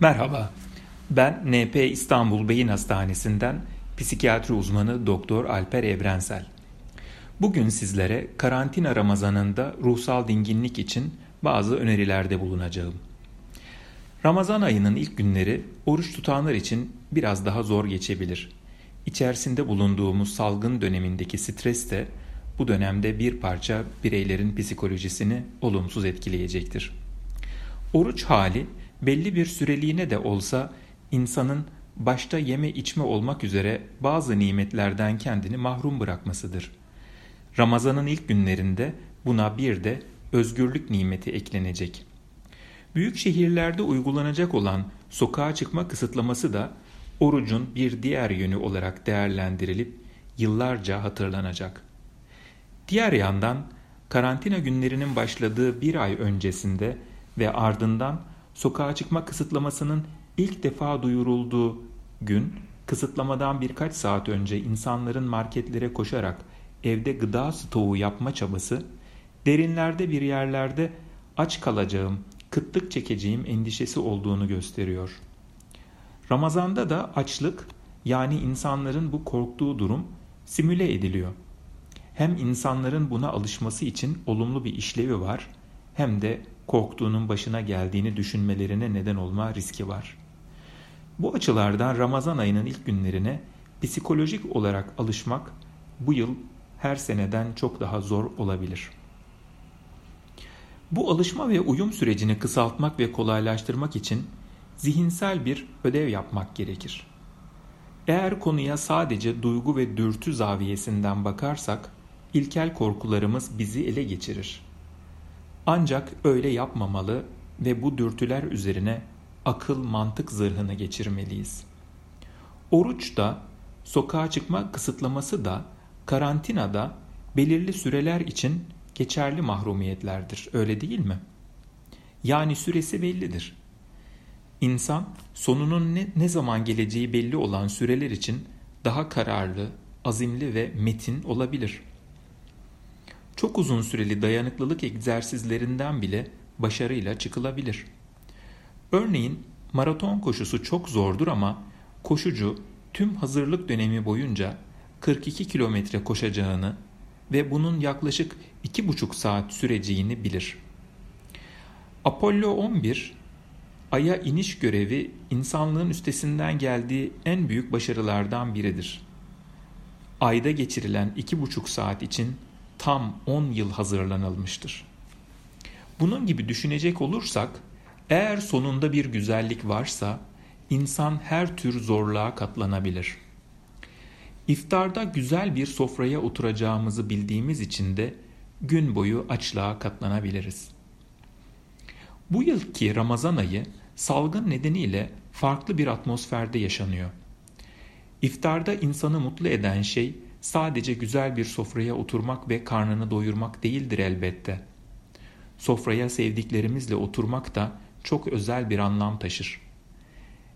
Merhaba, ben NP İstanbul Beyin Hastanesi'nden psikiyatri uzmanı Doktor Alper Evrensel. Bugün sizlere karantina Ramazanında ruhsal dinginlik için bazı önerilerde bulunacağım. Ramazan ayının ilk günleri oruç tutanlar için biraz daha zor geçebilir. İçerisinde bulunduğumuz salgın dönemindeki stres de bu dönemde bir parça bireylerin psikolojisini olumsuz etkileyecektir. Oruç hali belli bir süreliğine de olsa insanın başta yeme içme olmak üzere bazı nimetlerden kendini mahrum bırakmasıdır. Ramazanın ilk günlerinde buna bir de özgürlük nimeti eklenecek. Büyük şehirlerde uygulanacak olan sokağa çıkma kısıtlaması da orucun bir diğer yönü olarak değerlendirilip yıllarca hatırlanacak. Diğer yandan karantina günlerinin başladığı bir ay öncesinde ve ardından sokağa çıkma kısıtlamasının ilk defa duyurulduğu gün kısıtlamadan birkaç saat önce insanların marketlere koşarak evde gıda stoğu yapma çabası derinlerde bir yerlerde aç kalacağım, kıtlık çekeceğim endişesi olduğunu gösteriyor. Ramazanda da açlık yani insanların bu korktuğu durum simüle ediliyor. Hem insanların buna alışması için olumlu bir işlevi var hem de korktuğunun başına geldiğini düşünmelerine neden olma riski var. Bu açılardan Ramazan ayının ilk günlerine psikolojik olarak alışmak bu yıl her seneden çok daha zor olabilir. Bu alışma ve uyum sürecini kısaltmak ve kolaylaştırmak için zihinsel bir ödev yapmak gerekir. Eğer konuya sadece duygu ve dürtü zaviyesinden bakarsak, ilkel korkularımız bizi ele geçirir. Ancak öyle yapmamalı ve bu dürtüler üzerine akıl mantık zırhını geçirmeliyiz. Oruç da, sokağa çıkma kısıtlaması da, karantina da belirli süreler için geçerli mahrumiyetlerdir. Öyle değil mi? Yani süresi bellidir. İnsan sonunun ne, ne zaman geleceği belli olan süreler için daha kararlı, azimli ve metin olabilir. Çok uzun süreli dayanıklılık egzersizlerinden bile başarıyla çıkılabilir. Örneğin maraton koşusu çok zordur ama koşucu tüm hazırlık dönemi boyunca 42 kilometre koşacağını ve bunun yaklaşık 2,5 saat süreceğini bilir. Apollo 11 Ay'a iniş görevi insanlığın üstesinden geldiği en büyük başarılardan biridir. Ayda geçirilen 2,5 saat için tam 10 yıl hazırlanılmıştır. Bunun gibi düşünecek olursak, eğer sonunda bir güzellik varsa, insan her tür zorluğa katlanabilir. İftarda güzel bir sofraya oturacağımızı bildiğimiz için de gün boyu açlığa katlanabiliriz. Bu yılki Ramazan ayı salgın nedeniyle farklı bir atmosferde yaşanıyor. İftarda insanı mutlu eden şey sadece güzel bir sofraya oturmak ve karnını doyurmak değildir elbette. Sofraya sevdiklerimizle oturmak da çok özel bir anlam taşır.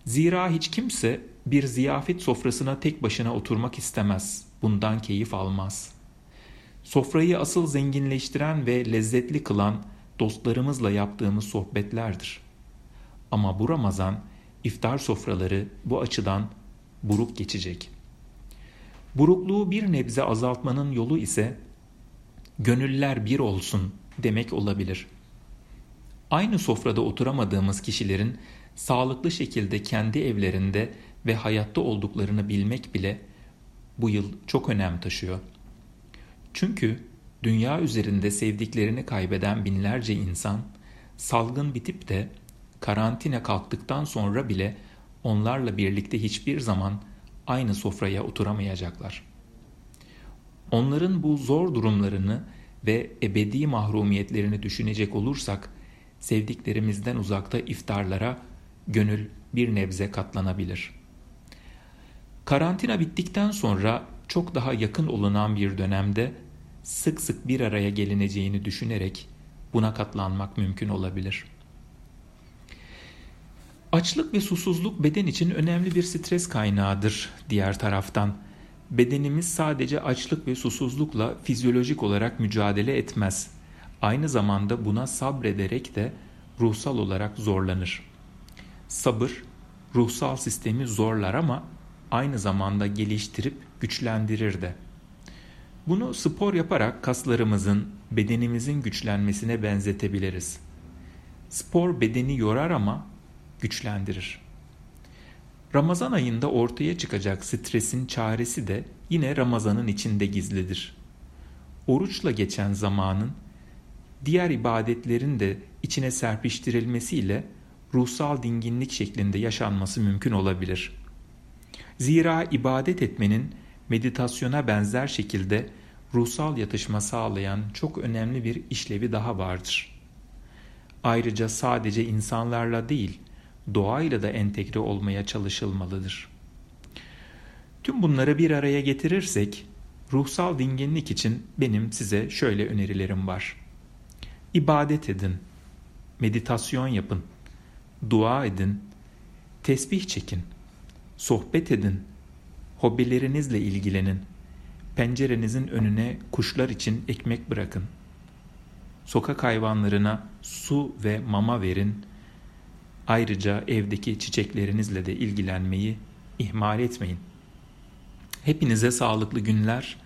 Zira hiç kimse bir ziyafet sofrasına tek başına oturmak istemez, bundan keyif almaz. Sofrayı asıl zenginleştiren ve lezzetli kılan dostlarımızla yaptığımız sohbetlerdir. Ama bu Ramazan iftar sofraları bu açıdan buruk geçecek.'' Burukluğu bir nebze azaltmanın yolu ise gönüller bir olsun demek olabilir. Aynı sofrada oturamadığımız kişilerin sağlıklı şekilde kendi evlerinde ve hayatta olduklarını bilmek bile bu yıl çok önem taşıyor. Çünkü dünya üzerinde sevdiklerini kaybeden binlerce insan salgın bitip de karantina kalktıktan sonra bile onlarla birlikte hiçbir zaman aynı sofraya oturamayacaklar. Onların bu zor durumlarını ve ebedi mahrumiyetlerini düşünecek olursak sevdiklerimizden uzakta iftarlara gönül bir nebze katlanabilir. Karantina bittikten sonra çok daha yakın olunan bir dönemde sık sık bir araya gelineceğini düşünerek buna katlanmak mümkün olabilir.'' Açlık ve susuzluk beden için önemli bir stres kaynağıdır diğer taraftan. Bedenimiz sadece açlık ve susuzlukla fizyolojik olarak mücadele etmez. Aynı zamanda buna sabrederek de ruhsal olarak zorlanır. Sabır ruhsal sistemi zorlar ama aynı zamanda geliştirip güçlendirir de. Bunu spor yaparak kaslarımızın, bedenimizin güçlenmesine benzetebiliriz. Spor bedeni yorar ama güçlendirir. Ramazan ayında ortaya çıkacak stresin çaresi de yine Ramazan'ın içinde gizlidir. Oruçla geçen zamanın diğer ibadetlerin de içine serpiştirilmesiyle ruhsal dinginlik şeklinde yaşanması mümkün olabilir. Zira ibadet etmenin meditasyona benzer şekilde ruhsal yatışma sağlayan çok önemli bir işlevi daha vardır. Ayrıca sadece insanlarla değil, doğayla da entegre olmaya çalışılmalıdır. Tüm bunları bir araya getirirsek, ruhsal dinginlik için benim size şöyle önerilerim var. İbadet edin, meditasyon yapın, dua edin, tesbih çekin, sohbet edin, hobilerinizle ilgilenin, pencerenizin önüne kuşlar için ekmek bırakın, sokak hayvanlarına su ve mama verin, ayrıca evdeki çiçeklerinizle de ilgilenmeyi ihmal etmeyin. Hepinize sağlıklı günler,